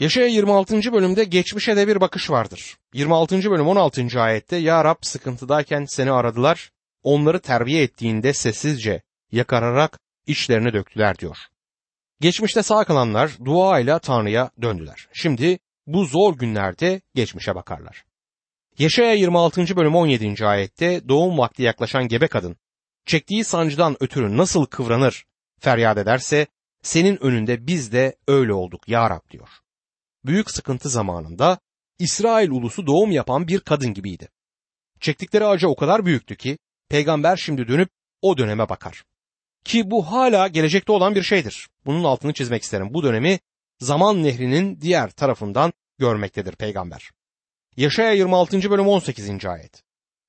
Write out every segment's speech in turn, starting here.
Yaşaya 26. bölümde geçmişe de bir bakış vardır. 26. bölüm 16. ayette Ya Rab sıkıntıdayken seni aradılar, onları terbiye ettiğinde sessizce yakararak içlerini döktüler diyor. Geçmişte sağ kalanlar duayla Tanrı'ya döndüler. Şimdi bu zor günlerde geçmişe bakarlar. Yaşaya 26. bölüm 17. ayette doğum vakti yaklaşan gebe kadın çektiği sancıdan ötürü nasıl kıvranır feryat ederse senin önünde biz de öyle olduk ya Rab diyor. Büyük sıkıntı zamanında İsrail ulusu doğum yapan bir kadın gibiydi. Çektikleri acı o kadar büyüktü ki peygamber şimdi dönüp o döneme bakar. Ki bu hala gelecekte olan bir şeydir. Bunun altını çizmek isterim. Bu dönemi zaman nehrinin diğer tarafından görmektedir peygamber. Yaşaya 26. bölüm 18. ayet.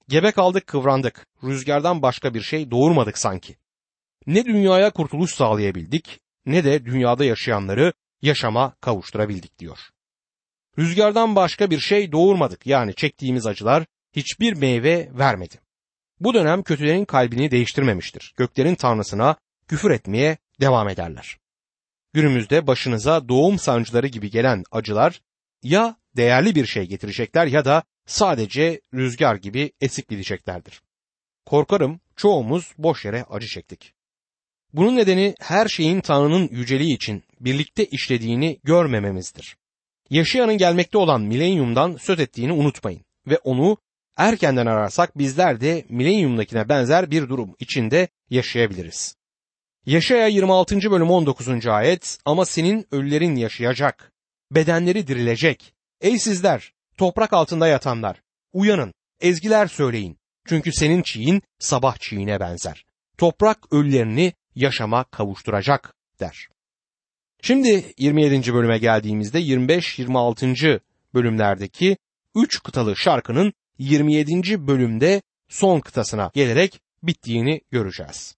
Gebe kaldık kıvrandık, rüzgardan başka bir şey doğurmadık sanki. Ne dünyaya kurtuluş sağlayabildik, ne de dünyada yaşayanları yaşama kavuşturabildik diyor. Rüzgardan başka bir şey doğurmadık yani çektiğimiz acılar hiçbir meyve vermedi. Bu dönem kötülerin kalbini değiştirmemiştir. Göklerin tanrısına küfür etmeye devam ederler. Günümüzde başınıza doğum sancıları gibi gelen acılar ya değerli bir şey getirecekler ya da sadece rüzgar gibi esip gideceklerdir. Korkarım çoğumuz boş yere acı çektik. Bunun nedeni her şeyin Tanrı'nın yüceliği için birlikte işlediğini görmememizdir. Yaşayanın gelmekte olan milenyumdan söz ettiğini unutmayın ve onu erkenden ararsak bizler de milenyumdakine benzer bir durum içinde yaşayabiliriz. Yaşaya 26. bölüm 19. ayet ama senin ölülerin yaşayacak, bedenleri dirilecek. Ey sizler, toprak altında yatanlar, uyanın, ezgiler söyleyin. Çünkü senin çiğin sabah çiğine benzer. Toprak ölülerini yaşama kavuşturacak der. Şimdi 27. bölüme geldiğimizde 25-26. bölümlerdeki 3 kıtalı şarkının 27. bölümde son kıtasına gelerek bittiğini göreceğiz.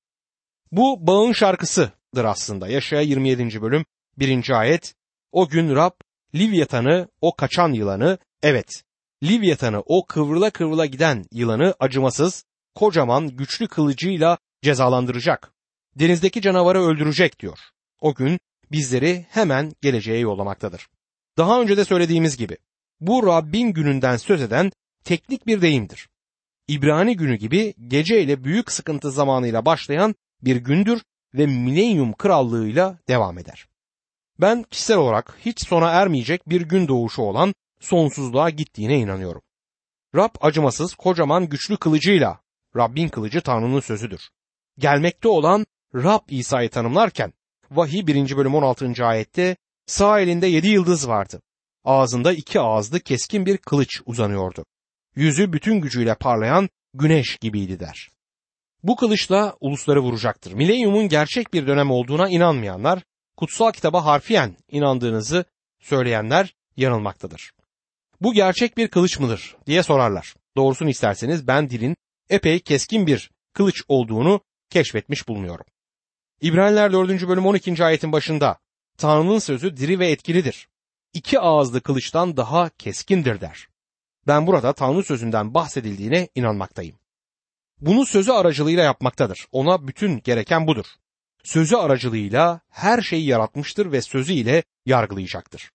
Bu bağın şarkısıdır aslında. Yaşaya 27. bölüm 1. ayet. O gün Rab Livyatan'ı, o kaçan yılanı, evet, Livyatan'ı, o kıvrıla kıvrıla giden yılanı acımasız, kocaman, güçlü kılıcıyla cezalandıracak. Denizdeki canavarı öldürecek diyor. O gün bizleri hemen geleceğe yollamaktadır. Daha önce de söylediğimiz gibi bu Rabbin gününden söz eden teknik bir deyimdir. İbrani günü gibi gece ile büyük sıkıntı zamanıyla başlayan bir gündür ve milenyum krallığıyla devam eder. Ben kişisel olarak hiç sona ermeyecek bir gün doğuşu olan sonsuzluğa gittiğine inanıyorum. Rab acımasız, kocaman, güçlü kılıcıyla, Rabbin kılıcı Tanrı'nın sözüdür. Gelmekte olan Rab İsa'yı tanımlarken, vahiy 1. bölüm 16. ayette sağ elinde yedi yıldız vardı. Ağzında iki ağızlı keskin bir kılıç uzanıyordu. Yüzü bütün gücüyle parlayan güneş gibiydi der. Bu kılıçla ulusları vuracaktır. Milenyumun gerçek bir dönem olduğuna inanmayanlar, kutsal kitaba harfiyen inandığınızı söyleyenler yanılmaktadır. Bu gerçek bir kılıç mıdır diye sorarlar. Doğrusunu isterseniz ben dilin epey keskin bir kılıç olduğunu keşfetmiş bulunuyorum. İbraniler 4. bölüm 12. ayetin başında Tanrı'nın sözü diri ve etkilidir. İki ağızlı kılıçtan daha keskindir der. Ben burada Tanrı sözünden bahsedildiğine inanmaktayım. Bunu sözü aracılığıyla yapmaktadır. Ona bütün gereken budur. Sözü aracılığıyla her şeyi yaratmıştır ve sözü ile yargılayacaktır.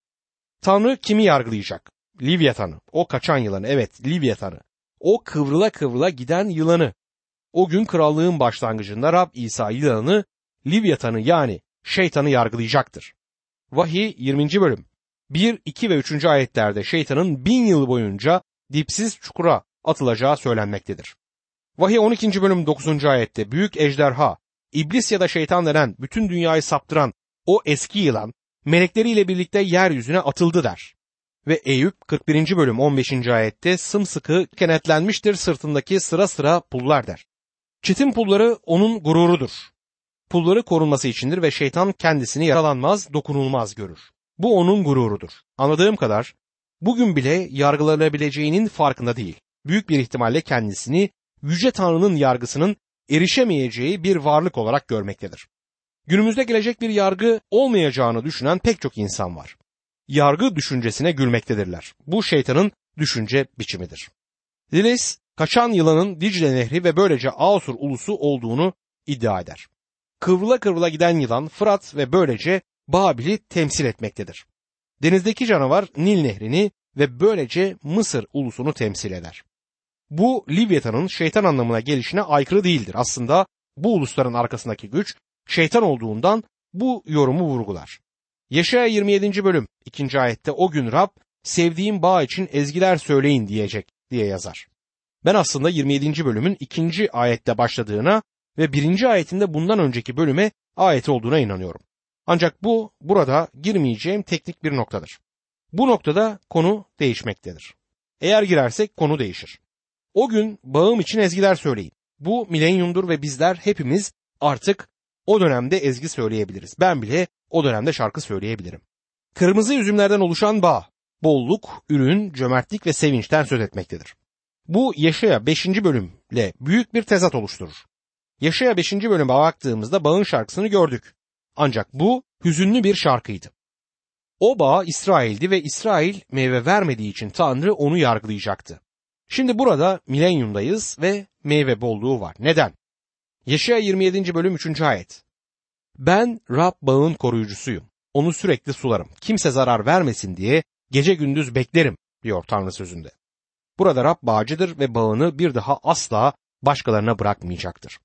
Tanrı kimi yargılayacak? Livyatan'ı, o kaçan yılanı, evet Livyatan'ı. O kıvrıla kıvrıla giden yılanı. O gün krallığın başlangıcında Rab İsa yılanı, Livyatan'ı yani şeytanı yargılayacaktır. Vahiy 20. bölüm 1, 2 ve 3. ayetlerde şeytanın bin yıl boyunca dipsiz çukura atılacağı söylenmektedir. Vahiy 12. bölüm 9. ayette büyük ejderha, iblis ya da şeytan denen bütün dünyayı saptıran o eski yılan melekleriyle birlikte yeryüzüne atıldı der. Ve Eyüp 41. bölüm 15. ayette sımsıkı kenetlenmiştir sırtındaki sıra sıra pullar der. Çetin pulları onun gururudur. Pulları korunması içindir ve şeytan kendisini yaralanmaz, dokunulmaz görür. Bu onun gururudur. Anladığım kadar bugün bile yargılanabileceğinin farkında değil. Büyük bir ihtimalle kendisini Yüce Tanrı'nın yargısının erişemeyeceği bir varlık olarak görmektedir. Günümüzde gelecek bir yargı olmayacağını düşünen pek çok insan var. Yargı düşüncesine gülmektedirler. Bu şeytanın düşünce biçimidir. Lilis, kaçan yılanın Dicle Nehri ve böylece Asur ulusu olduğunu iddia eder. Kıvrıla kıvrıla giden yılan Fırat ve böylece Babil'i temsil etmektedir. Denizdeki canavar Nil Nehri'ni ve böylece Mısır ulusunu temsil eder. Bu Livyata'nın şeytan anlamına gelişine aykırı değildir. Aslında bu ulusların arkasındaki güç şeytan olduğundan bu yorumu vurgular. Yaşaya 27. bölüm 2. ayette o gün Rab sevdiğim bağ için ezgiler söyleyin diyecek diye yazar. Ben aslında 27. bölümün 2. ayette başladığına ve 1. ayetinde bundan önceki bölüme ayet olduğuna inanıyorum. Ancak bu burada girmeyeceğim teknik bir noktadır. Bu noktada konu değişmektedir. Eğer girersek konu değişir. O gün bağım için ezgiler söyleyin. Bu milenyumdur ve bizler hepimiz artık o dönemde ezgi söyleyebiliriz. Ben bile o dönemde şarkı söyleyebilirim. Kırmızı üzümlerden oluşan bağ, bolluk, ürün, cömertlik ve sevinçten söz etmektedir. Bu Yaşaya 5. bölümle büyük bir tezat oluşturur. Yaşaya 5. bölüme baktığımızda bağın şarkısını gördük. Ancak bu hüzünlü bir şarkıydı. O bağ İsrail'di ve İsrail meyve vermediği için Tanrı onu yargılayacaktı. Şimdi burada milenyumdayız ve meyve bolluğu var. Neden? Yaşaya 27. bölüm 3. ayet. Ben Rab bağın koruyucusuyum. Onu sürekli sularım. Kimse zarar vermesin diye gece gündüz beklerim diyor Tanrı sözünde. Burada Rab bağcıdır ve bağını bir daha asla başkalarına bırakmayacaktır.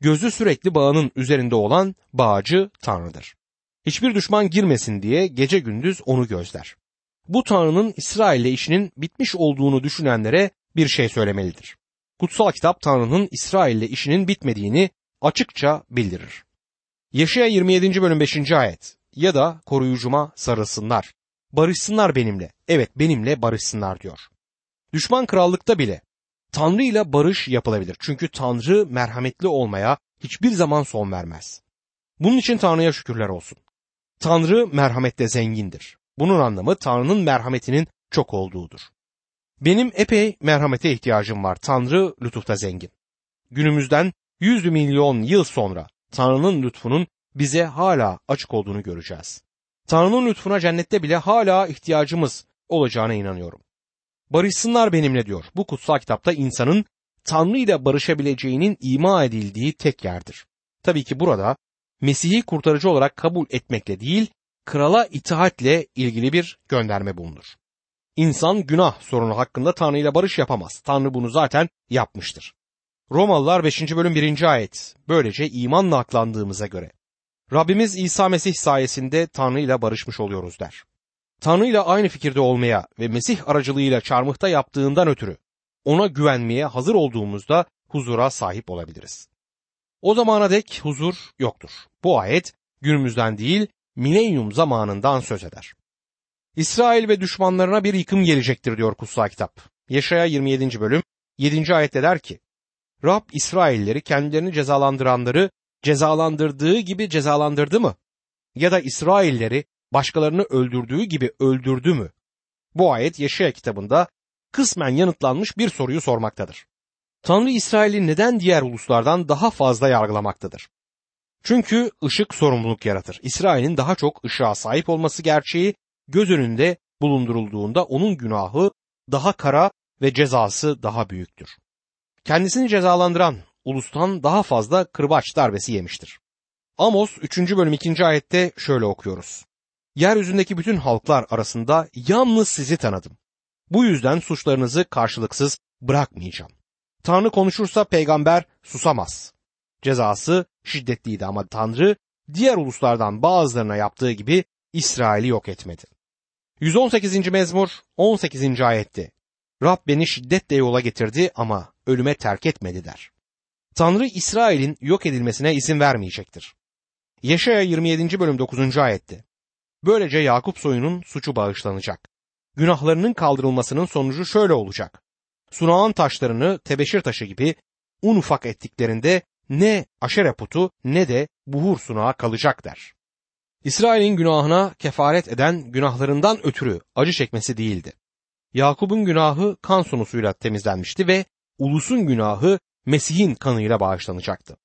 Gözü sürekli bağının üzerinde olan bağcı Tanrı'dır. Hiçbir düşman girmesin diye gece gündüz onu gözler. Bu Tanrı'nın İsrail'le işinin bitmiş olduğunu düşünenlere bir şey söylemelidir. Kutsal kitap Tanrı'nın İsrail'le işinin bitmediğini açıkça bildirir. Yaşaya 27. bölüm 5. ayet ya da koruyucuma sarılsınlar. Barışsınlar benimle. Evet benimle barışsınlar diyor. Düşman krallıkta bile Tanrı ile barış yapılabilir. Çünkü Tanrı merhametli olmaya hiçbir zaman son vermez. Bunun için Tanrı'ya şükürler olsun. Tanrı merhamette zengindir. Bunun anlamı Tanrı'nın merhametinin çok olduğudur. Benim epey merhamete ihtiyacım var. Tanrı lütufta zengin. Günümüzden yüz milyon yıl sonra Tanrı'nın lütfunun bize hala açık olduğunu göreceğiz. Tanrı'nın lütfuna cennette bile hala ihtiyacımız olacağına inanıyorum. Barışsınlar benimle diyor. Bu kutsal kitapta insanın Tanrı ile barışabileceğinin ima edildiği tek yerdir. Tabii ki burada Mesih'i kurtarıcı olarak kabul etmekle değil, krala itaatle ilgili bir gönderme bulunur. İnsan günah sorunu hakkında Tanrı ile barış yapamaz. Tanrı bunu zaten yapmıştır. Romalılar 5. bölüm 1. ayet. Böylece imanla aklandığımıza göre Rabbimiz İsa Mesih sayesinde Tanrı ile barışmış oluyoruz der. Tanrı ile aynı fikirde olmaya ve Mesih aracılığıyla çarmıhta yaptığından ötürü ona güvenmeye hazır olduğumuzda huzura sahip olabiliriz. O zamana dek huzur yoktur. Bu ayet günümüzden değil milenyum zamanından söz eder. İsrail ve düşmanlarına bir yıkım gelecektir diyor kutsal kitap. Yaşaya 27. bölüm 7. ayette der ki Rab İsrailleri kendilerini cezalandıranları cezalandırdığı gibi cezalandırdı mı? Ya da İsrailleri başkalarını öldürdüğü gibi öldürdü mü? Bu ayet Yaşaya kitabında kısmen yanıtlanmış bir soruyu sormaktadır. Tanrı İsrail'i neden diğer uluslardan daha fazla yargılamaktadır? Çünkü ışık sorumluluk yaratır. İsrail'in daha çok ışığa sahip olması gerçeği göz önünde bulundurulduğunda onun günahı daha kara ve cezası daha büyüktür. Kendisini cezalandıran ulustan daha fazla kırbaç darbesi yemiştir. Amos 3. bölüm 2. ayette şöyle okuyoruz. Yeryüzündeki bütün halklar arasında yalnız sizi tanıdım. Bu yüzden suçlarınızı karşılıksız bırakmayacağım. Tanrı konuşursa peygamber susamaz. Cezası şiddetliydi ama Tanrı diğer uluslardan bazılarına yaptığı gibi İsrail'i yok etmedi. 118. mezmur 18. ayetti. Rab beni şiddetle yola getirdi ama ölüme terk etmedi der. Tanrı İsrail'in yok edilmesine izin vermeyecektir. Yaşaya 27. bölüm 9. ayetti. Böylece Yakup soyunun suçu bağışlanacak. Günahlarının kaldırılmasının sonucu şöyle olacak. Sunağın taşlarını tebeşir taşı gibi un ufak ettiklerinde ne aşere putu ne de buhur sunağı kalacak der. İsrail'in günahına kefaret eden günahlarından ötürü acı çekmesi değildi. Yakup'un günahı kan sunusuyla temizlenmişti ve ulusun günahı Mesih'in kanıyla bağışlanacaktı.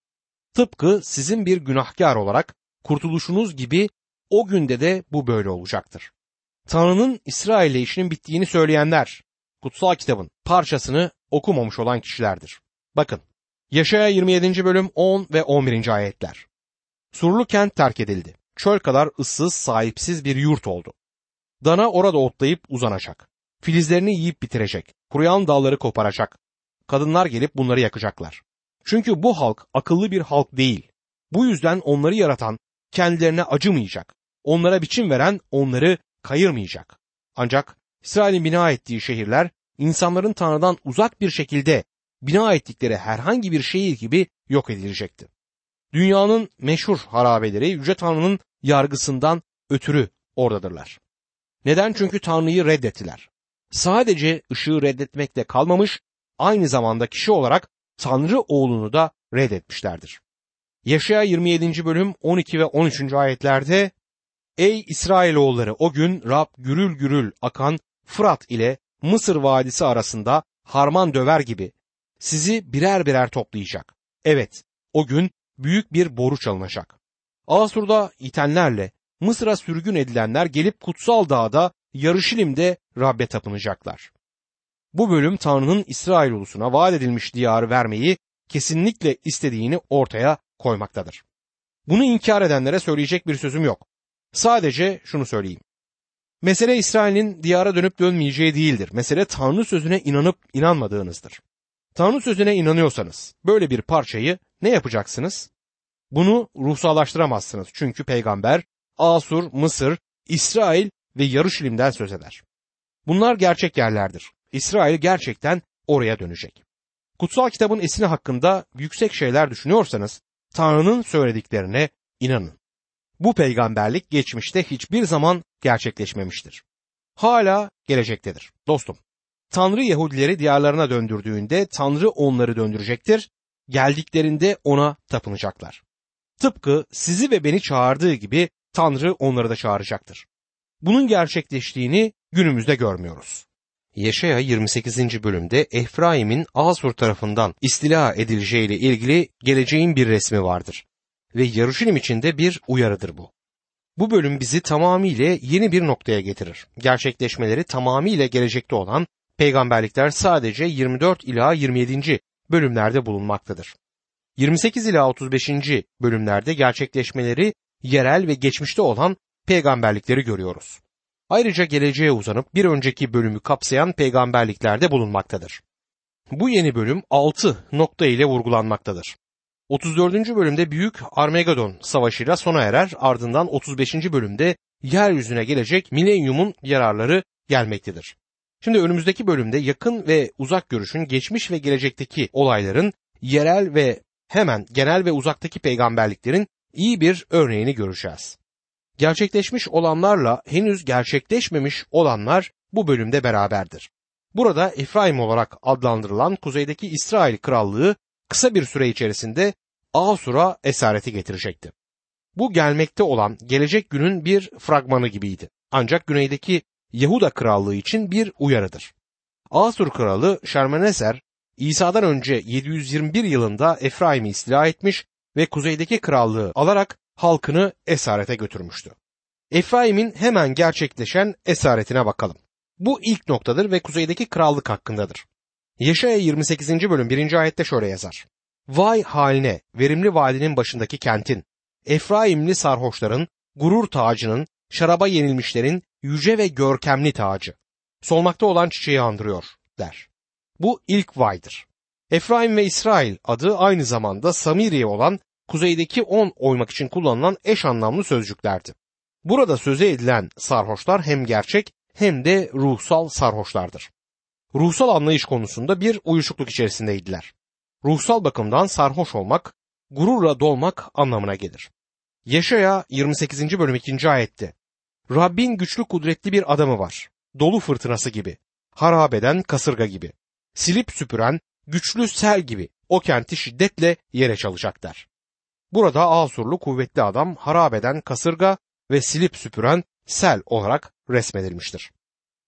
Tıpkı sizin bir günahkar olarak kurtuluşunuz gibi o günde de bu böyle olacaktır. Tanrı'nın İsrail'le işinin bittiğini söyleyenler, kutsal kitabın parçasını okumamış olan kişilerdir. Bakın, Yaşaya 27. bölüm 10 ve 11. ayetler. Surlu kent terk edildi. Çöl kadar ıssız, sahipsiz bir yurt oldu. Dana orada otlayıp uzanacak. Filizlerini yiyip bitirecek. Kuruyan dalları koparacak. Kadınlar gelip bunları yakacaklar. Çünkü bu halk akıllı bir halk değil. Bu yüzden onları yaratan kendilerine acımayacak. Onlara biçim veren onları kayırmayacak. Ancak İsrail'in bina ettiği şehirler insanların Tanrı'dan uzak bir şekilde bina ettikleri herhangi bir şehir gibi yok edilecekti. Dünyanın meşhur harabeleri Yüce Tanrı'nın yargısından ötürü oradadırlar. Neden? Çünkü Tanrı'yı reddettiler. Sadece ışığı reddetmekle kalmamış, aynı zamanda kişi olarak Tanrı oğlunu da reddetmişlerdir. Yaşaya 27. bölüm 12 ve 13. ayetlerde Ey İsrailoğulları o gün Rab gürül gürül akan Fırat ile Mısır vadisi arasında harman döver gibi sizi birer birer toplayacak. Evet, o gün büyük bir boru çalınacak. Asur'da itenlerle Mısır'a sürgün edilenler gelip kutsal dağda Yarışilim'de Rab'be tapınacaklar. Bu bölüm Tanrı'nın İsrail ulusuna vaat edilmiş diyarı vermeyi kesinlikle istediğini ortaya koymaktadır. Bunu inkar edenlere söyleyecek bir sözüm yok. Sadece şunu söyleyeyim. Mesele İsrail'in diyara dönüp dönmeyeceği değildir. Mesele Tanrı sözüne inanıp inanmadığınızdır. Tanrı sözüne inanıyorsanız böyle bir parçayı ne yapacaksınız? Bunu ruhsallaştıramazsınız. Çünkü peygamber Asur, Mısır, İsrail ve Yarışilim'den söz eder. Bunlar gerçek yerlerdir. İsrail gerçekten oraya dönecek. Kutsal kitabın esini hakkında yüksek şeyler düşünüyorsanız Tanrı'nın söylediklerine inanın. Bu peygamberlik geçmişte hiçbir zaman gerçekleşmemiştir. Hala gelecektedir. Dostum, Tanrı Yahudileri diyarlarına döndürdüğünde Tanrı onları döndürecektir. Geldiklerinde ona tapınacaklar. Tıpkı sizi ve beni çağırdığı gibi Tanrı onları da çağıracaktır. Bunun gerçekleştiğini günümüzde görmüyoruz. Yeşaya 28. bölümde Efraim'in Asur tarafından istila edileceğiyle ilgili geleceğin bir resmi vardır. Ve Yaruşilim içinde bir uyarıdır bu. Bu bölüm bizi tamamıyla yeni bir noktaya getirir. Gerçekleşmeleri tamamıyla gelecekte olan peygamberlikler sadece 24 ila 27. bölümlerde bulunmaktadır. 28 ila 35. bölümlerde gerçekleşmeleri yerel ve geçmişte olan peygamberlikleri görüyoruz. Ayrıca geleceğe uzanıp bir önceki bölümü kapsayan peygamberliklerde bulunmaktadır. Bu yeni bölüm 6 nokta ile vurgulanmaktadır. 34. bölümde Büyük Armageddon savaşıyla sona erer ardından 35. bölümde yeryüzüne gelecek milenyumun yararları gelmektedir. Şimdi önümüzdeki bölümde yakın ve uzak görüşün geçmiş ve gelecekteki olayların yerel ve hemen genel ve uzaktaki peygamberliklerin iyi bir örneğini göreceğiz. Gerçekleşmiş olanlarla henüz gerçekleşmemiş olanlar bu bölümde beraberdir. Burada Efraim olarak adlandırılan kuzeydeki İsrail krallığı kısa bir süre içerisinde Asur'a esareti getirecekti. Bu gelmekte olan gelecek günün bir fragmanı gibiydi. Ancak güneydeki Yahuda krallığı için bir uyarıdır. Asur kralı Şermeneser İsa'dan önce 721 yılında Efraim'i istila etmiş ve kuzeydeki krallığı alarak halkını esarete götürmüştü. Efraim'in hemen gerçekleşen esaretine bakalım. Bu ilk noktadır ve kuzeydeki krallık hakkındadır. Yaşaya 28. bölüm 1. ayette şöyle yazar. Vay haline verimli vadinin başındaki kentin, Efraimli sarhoşların, gurur tacının, şaraba yenilmişlerin yüce ve görkemli tacı. Solmakta olan çiçeği andırıyor der. Bu ilk vaydır. Efraim ve İsrail adı aynı zamanda Samiriye olan kuzeydeki on oymak için kullanılan eş anlamlı sözcüklerdi. Burada söze edilen sarhoşlar hem gerçek hem de ruhsal sarhoşlardır. Ruhsal anlayış konusunda bir uyuşukluk içerisindeydiler. Ruhsal bakımdan sarhoş olmak, gururla dolmak anlamına gelir. Yaşaya 28. bölüm 2. ayette Rabbin güçlü kudretli bir adamı var. Dolu fırtınası gibi, harabeden kasırga gibi, silip süpüren güçlü sel gibi o kenti şiddetle yere çalacak der. Burada Asurlu kuvvetli adam harabeden kasırga ve silip süpüren sel olarak resmedilmiştir.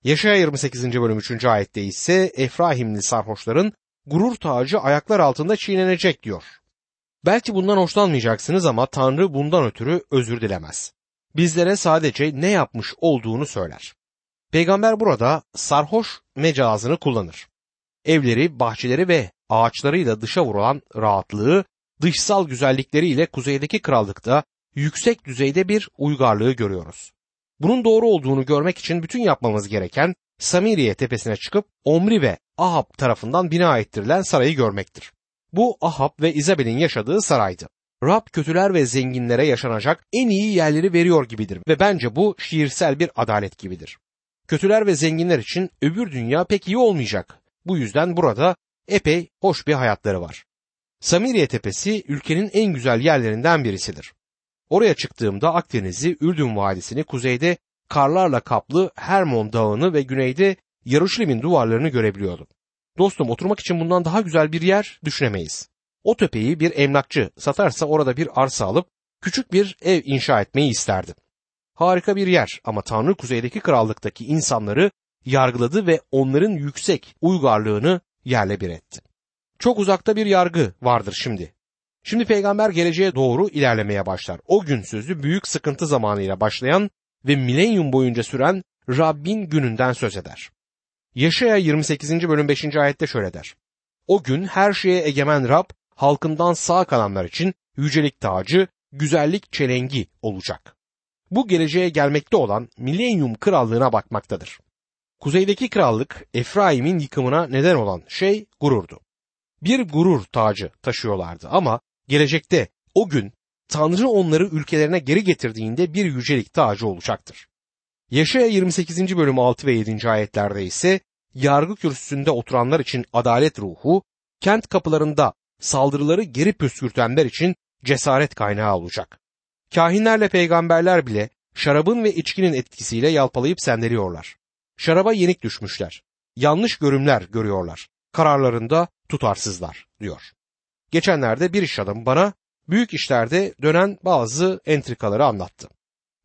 Yaşaya 28. bölüm 3. ayette ise Efraimli sarhoşların gurur tacı ayaklar altında çiğnenecek diyor. Belki bundan hoşlanmayacaksınız ama Tanrı bundan ötürü özür dilemez. Bizlere sadece ne yapmış olduğunu söyler. Peygamber burada sarhoş mecazını kullanır. Evleri, bahçeleri ve ağaçlarıyla dışa vurulan rahatlığı dışsal güzellikleriyle kuzeydeki krallıkta yüksek düzeyde bir uygarlığı görüyoruz. Bunun doğru olduğunu görmek için bütün yapmamız gereken Samiriye tepesine çıkıp Omri ve Ahab tarafından bina ettirilen sarayı görmektir. Bu Ahab ve İzabel'in yaşadığı saraydı. Rab kötüler ve zenginlere yaşanacak en iyi yerleri veriyor gibidir ve bence bu şiirsel bir adalet gibidir. Kötüler ve zenginler için öbür dünya pek iyi olmayacak. Bu yüzden burada epey hoş bir hayatları var. Samiriye Tepesi ülkenin en güzel yerlerinden birisidir. Oraya çıktığımda Akdeniz'i, Ürdün Vadisi'ni, kuzeyde karlarla kaplı Hermon Dağı'nı ve güneyde Yaruşilim'in duvarlarını görebiliyordum. Dostum oturmak için bundan daha güzel bir yer düşünemeyiz. O tepeyi bir emlakçı satarsa orada bir arsa alıp küçük bir ev inşa etmeyi isterdim. Harika bir yer ama Tanrı kuzeydeki krallıktaki insanları yargıladı ve onların yüksek uygarlığını yerle bir etti. Çok uzakta bir yargı vardır şimdi. Şimdi peygamber geleceğe doğru ilerlemeye başlar. O gün sözü büyük sıkıntı zamanıyla başlayan ve milenyum boyunca süren Rabbin gününden söz eder. Yaşaya 28. bölüm 5. ayette şöyle der. O gün her şeye egemen Rab halkından sağ kalanlar için yücelik tacı, güzellik çelengi olacak. Bu geleceğe gelmekte olan milenyum krallığına bakmaktadır. Kuzeydeki krallık Efraim'in yıkımına neden olan şey gururdu. Bir gurur tacı taşıyorlardı ama gelecekte o gün Tanrı onları ülkelerine geri getirdiğinde bir yücelik tacı olacaktır. Yaşaya 28. bölüm 6 ve 7. ayetlerde ise yargı kürsüsünde oturanlar için adalet ruhu, kent kapılarında saldırıları geri püskürtenler için cesaret kaynağı olacak. Kahinlerle peygamberler bile şarabın ve içkinin etkisiyle yalpalayıp sendeliyorlar. Şaraba yenik düşmüşler. Yanlış görümler görüyorlar. Kararlarında tutarsızlar diyor. Geçenlerde bir iş adamı bana büyük işlerde dönen bazı entrikaları anlattı.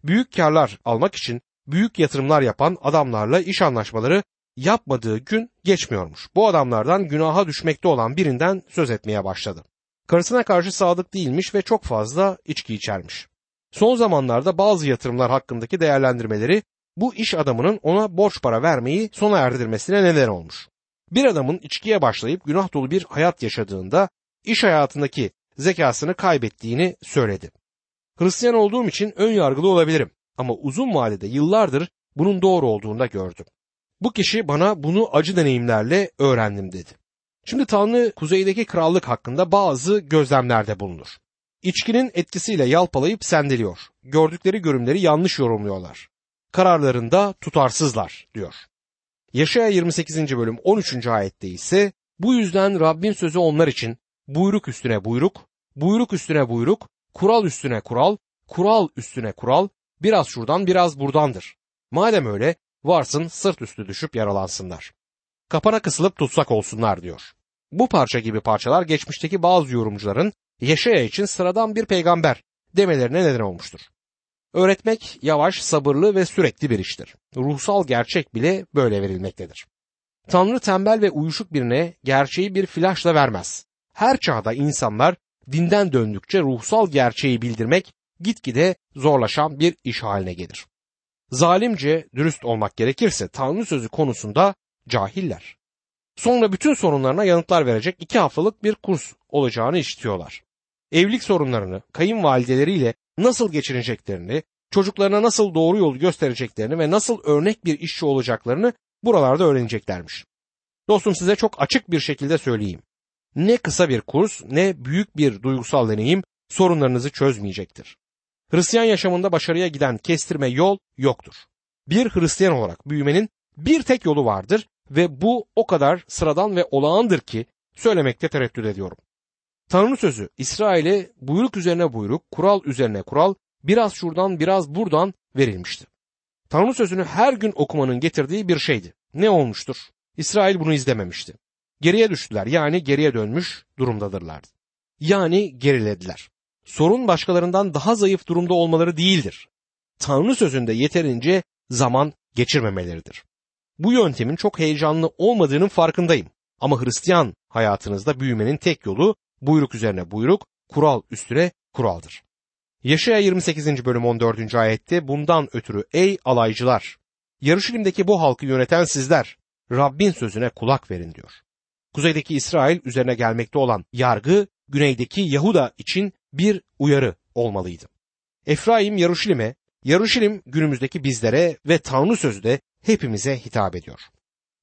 Büyük karlar almak için büyük yatırımlar yapan adamlarla iş anlaşmaları yapmadığı gün geçmiyormuş. Bu adamlardan günaha düşmekte olan birinden söz etmeye başladı. Karısına karşı sadık değilmiş ve çok fazla içki içermiş. Son zamanlarda bazı yatırımlar hakkındaki değerlendirmeleri bu iş adamının ona borç para vermeyi sona erdirmesine neden olmuş. Bir adamın içkiye başlayıp günah dolu bir hayat yaşadığında iş hayatındaki zekasını kaybettiğini söyledi. Hristiyan olduğum için ön yargılı olabilirim ama uzun vadede yıllardır bunun doğru olduğunu da gördüm. Bu kişi bana bunu acı deneyimlerle öğrendim dedi. Şimdi Tanrı kuzeydeki krallık hakkında bazı gözlemlerde bulunur. İçkinin etkisiyle yalpalayıp sendeliyor. Gördükleri görümleri yanlış yorumluyorlar. Kararlarında tutarsızlar diyor. Yaşaya 28. bölüm 13. ayette ise bu yüzden Rabbin sözü onlar için buyruk üstüne buyruk, buyruk üstüne buyruk, kural üstüne kural, kural üstüne kural, biraz şuradan biraz buradandır. Madem öyle varsın sırt üstü düşüp yaralansınlar. Kapana kısılıp tutsak olsunlar diyor. Bu parça gibi parçalar geçmişteki bazı yorumcuların Yaşaya için sıradan bir peygamber demelerine neden olmuştur. Öğretmek yavaş, sabırlı ve sürekli bir iştir. Ruhsal gerçek bile böyle verilmektedir. Tanrı tembel ve uyuşuk birine gerçeği bir flaşla vermez. Her çağda insanlar dinden döndükçe ruhsal gerçeği bildirmek gitgide zorlaşan bir iş haline gelir. Zalimce dürüst olmak gerekirse Tanrı sözü konusunda cahiller. Sonra bütün sorunlarına yanıtlar verecek iki haftalık bir kurs olacağını işitiyorlar. Evlilik sorunlarını kayınvalideleriyle nasıl geçireceklerini, çocuklarına nasıl doğru yolu göstereceklerini ve nasıl örnek bir işçi olacaklarını buralarda öğreneceklermiş. Dostum size çok açık bir şekilde söyleyeyim. Ne kısa bir kurs ne büyük bir duygusal deneyim sorunlarınızı çözmeyecektir. Hristiyan yaşamında başarıya giden kestirme yol yoktur. Bir Hristiyan olarak büyümenin bir tek yolu vardır ve bu o kadar sıradan ve olağandır ki söylemekte tereddüt ediyorum. Tanrı sözü İsrail'e buyruk üzerine buyruk, kural üzerine kural, biraz şuradan biraz buradan verilmişti. Tanrı sözünü her gün okumanın getirdiği bir şeydi. Ne olmuştur? İsrail bunu izlememişti. Geriye düştüler yani geriye dönmüş durumdadırlardı. Yani gerilediler. Sorun başkalarından daha zayıf durumda olmaları değildir. Tanrı sözünde yeterince zaman geçirmemeleridir. Bu yöntemin çok heyecanlı olmadığının farkındayım. Ama Hristiyan hayatınızda büyümenin tek yolu buyruk üzerine buyruk, kural üstüne kuraldır. Yaşaya 28. bölüm 14. ayette bundan ötürü ey alaycılar, Yarışilim'deki bu halkı yöneten sizler, Rabbin sözüne kulak verin diyor. Kuzeydeki İsrail üzerine gelmekte olan yargı, güneydeki Yahuda için bir uyarı olmalıydı. Efraim Yaruşilim'e Yaruşilim günümüzdeki bizlere ve Tanrı sözü de hepimize hitap ediyor.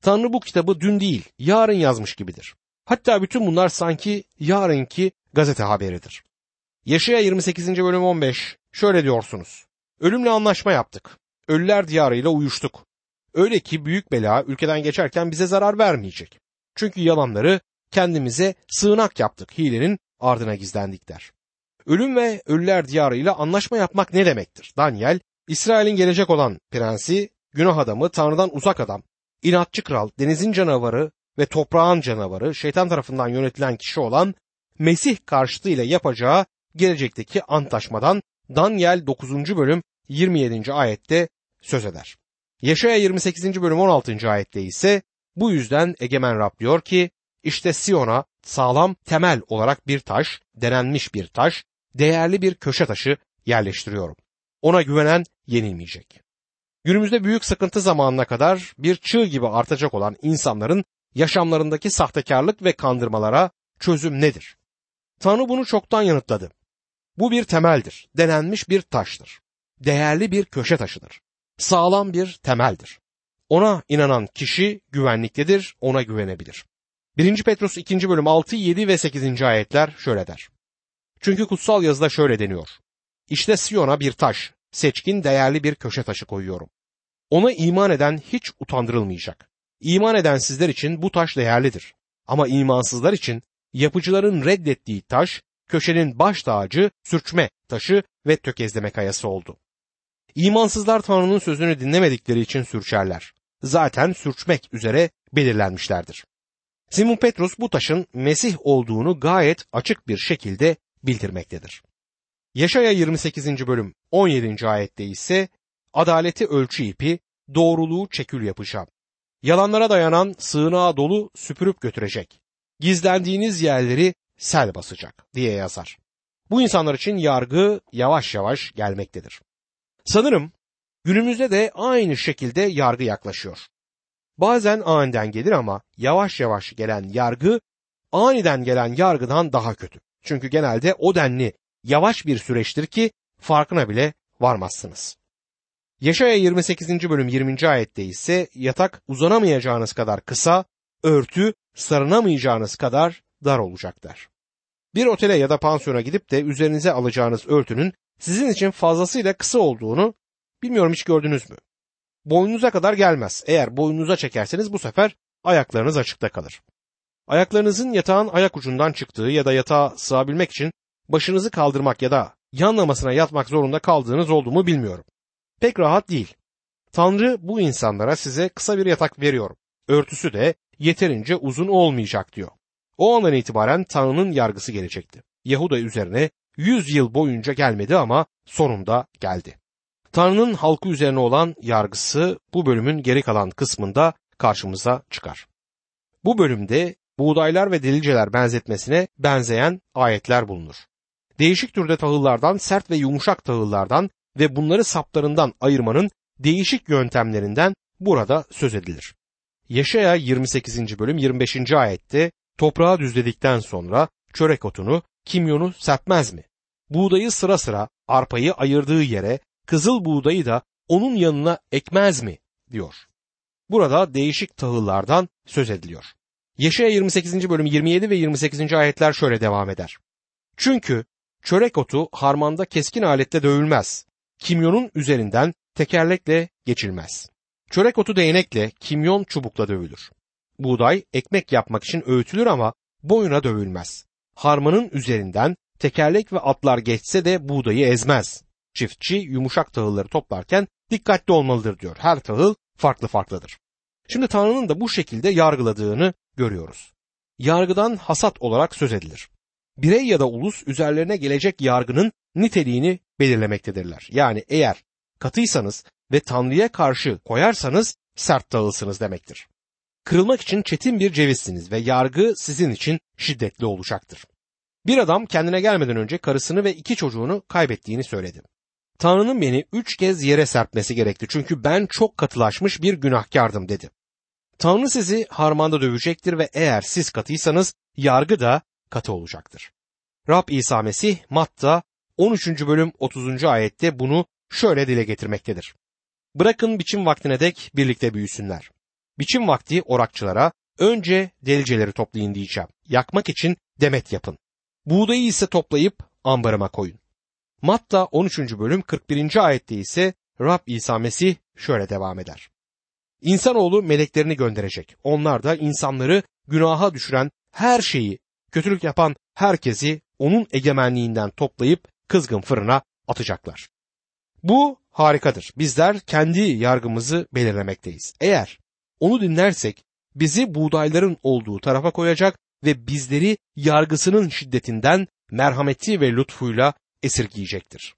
Tanrı bu kitabı dün değil, yarın yazmış gibidir. Hatta bütün bunlar sanki yarınki gazete haberidir. Yaşaya 28. bölüm 15 şöyle diyorsunuz. Ölümle anlaşma yaptık. Ölüler diyarıyla uyuştuk. Öyle ki büyük bela ülkeden geçerken bize zarar vermeyecek. Çünkü yalanları kendimize sığınak yaptık. Hilenin ardına gizlendik der. Ölüm ve ölüler diyarıyla anlaşma yapmak ne demektir? Daniel, İsrail'in gelecek olan prensi, günah adamı, Tanrı'dan uzak adam, inatçı kral, denizin canavarı ve toprağın canavarı, şeytan tarafından yönetilen kişi olan Mesih karşıtıyla yapacağı gelecekteki antlaşmadan Daniel 9. bölüm 27. ayette söz eder. Yaşaya 28. bölüm 16. ayette ise bu yüzden egemen Rab diyor ki işte Siyon'a sağlam temel olarak bir taş, denenmiş bir taş, değerli bir köşe taşı yerleştiriyorum. Ona güvenen yenilmeyecek. Günümüzde büyük sıkıntı zamanına kadar bir çığ gibi artacak olan insanların yaşamlarındaki sahtekarlık ve kandırmalara çözüm nedir? Tanrı bunu çoktan yanıtladı. Bu bir temeldir, denenmiş bir taştır. Değerli bir köşe taşıdır. Sağlam bir temeldir. Ona inanan kişi güvenliktedir, ona güvenebilir. 1. Petrus 2. bölüm 6, 7 ve 8. ayetler şöyle der. Çünkü kutsal yazıda şöyle deniyor. İşte Siyon'a bir taş, seçkin değerli bir köşe taşı koyuyorum. Ona iman eden hiç utandırılmayacak. İman eden sizler için bu taş değerlidir. Ama imansızlar için yapıcıların reddettiği taş, köşenin baş tacı, sürçme taşı ve tökezleme kayası oldu. İmansızlar Tanrı'nın sözünü dinlemedikleri için sürçerler. Zaten sürçmek üzere belirlenmişlerdir. Simon Petrus bu taşın Mesih olduğunu gayet açık bir şekilde bildirmektedir. Yaşaya 28. bölüm 17. ayette ise adaleti ölçü ipi, doğruluğu çekül yapacağım. Yalanlara dayanan sığınağa dolu süpürüp götürecek. Gizlendiğiniz yerleri sel basacak diye yazar. Bu insanlar için yargı yavaş yavaş gelmektedir. Sanırım günümüzde de aynı şekilde yargı yaklaşıyor. Bazen aniden gelir ama yavaş yavaş gelen yargı aniden gelen yargıdan daha kötü. Çünkü genelde o denli yavaş bir süreçtir ki farkına bile varmazsınız. Yaşaya 28. bölüm 20. ayette ise yatak uzanamayacağınız kadar kısa, örtü sarınamayacağınız kadar dar olacaklar. Bir otele ya da pansiyona gidip de üzerinize alacağınız örtünün sizin için fazlasıyla kısa olduğunu bilmiyorum hiç gördünüz mü? Boynunuza kadar gelmez. Eğer boynunuza çekerseniz bu sefer ayaklarınız açıkta kalır. Ayaklarınızın yatağın ayak ucundan çıktığı ya da yatağa sığabilmek için başınızı kaldırmak ya da yanlamasına yatmak zorunda kaldığınız oldu bilmiyorum. Pek rahat değil. Tanrı bu insanlara size kısa bir yatak veriyor. Örtüsü de yeterince uzun olmayacak diyor. O andan itibaren Tanrı'nın yargısı gelecekti. Yahuda üzerine 100 yıl boyunca gelmedi ama sonunda geldi. Tanrı'nın halkı üzerine olan yargısı bu bölümün geri kalan kısmında karşımıza çıkar. Bu bölümde buğdaylar ve delilceler benzetmesine benzeyen ayetler bulunur. Değişik türde tahıllardan, sert ve yumuşak tahıllardan ve bunları saplarından ayırmanın değişik yöntemlerinden burada söz edilir. Yaşaya 28. bölüm 25. ayette toprağı düzledikten sonra çörek otunu, kimyonu serpmez mi? Buğdayı sıra sıra arpayı ayırdığı yere kızıl buğdayı da onun yanına ekmez mi? diyor. Burada değişik tahıllardan söz ediliyor. Yeşaya 28. bölüm 27 ve 28. ayetler şöyle devam eder. Çünkü çörek otu harmanda keskin alette dövülmez. Kimyonun üzerinden tekerlekle geçilmez. Çörek otu değnekle, kimyon çubukla dövülür. Buğday ekmek yapmak için öğütülür ama boyuna dövülmez. Harmanın üzerinden tekerlek ve atlar geçse de buğdayı ezmez. Çiftçi yumuşak tahılları toplarken dikkatli olmalıdır diyor. Her tahıl farklı farklıdır. Şimdi Tanrı'nın da bu şekilde yargıladığını görüyoruz. Yargıdan hasat olarak söz edilir. Birey ya da ulus üzerlerine gelecek yargının niteliğini belirlemektedirler. Yani eğer katıysanız ve Tanrı'ya karşı koyarsanız sert tahılsınız demektir. Kırılmak için çetin bir cevizsiniz ve yargı sizin için şiddetli olacaktır. Bir adam kendine gelmeden önce karısını ve iki çocuğunu kaybettiğini söyledi. Tanrı'nın beni üç kez yere serpmesi gerekti çünkü ben çok katılaşmış bir günahkardım dedi. Tanrı sizi harmanda dövecektir ve eğer siz katıysanız yargı da katı olacaktır. Rab İsa Mesih Matta 13. bölüm 30. ayette bunu şöyle dile getirmektedir. Bırakın biçim vaktine dek birlikte büyüsünler. Biçim vakti orakçılara önce deliceleri toplayın diyeceğim. Yakmak için demet yapın. Buğdayı ise toplayıp ambarıma koyun. Matta 13. bölüm 41. ayette ise Rab İsa Mesih şöyle devam eder. İnsanoğlu meleklerini gönderecek. Onlar da insanları günaha düşüren her şeyi, kötülük yapan herkesi onun egemenliğinden toplayıp kızgın fırına atacaklar. Bu harikadır. Bizler kendi yargımızı belirlemekteyiz. Eğer onu dinlersek bizi buğdayların olduğu tarafa koyacak ve bizleri yargısının şiddetinden merhameti ve lütfuyla esirgeyecektir.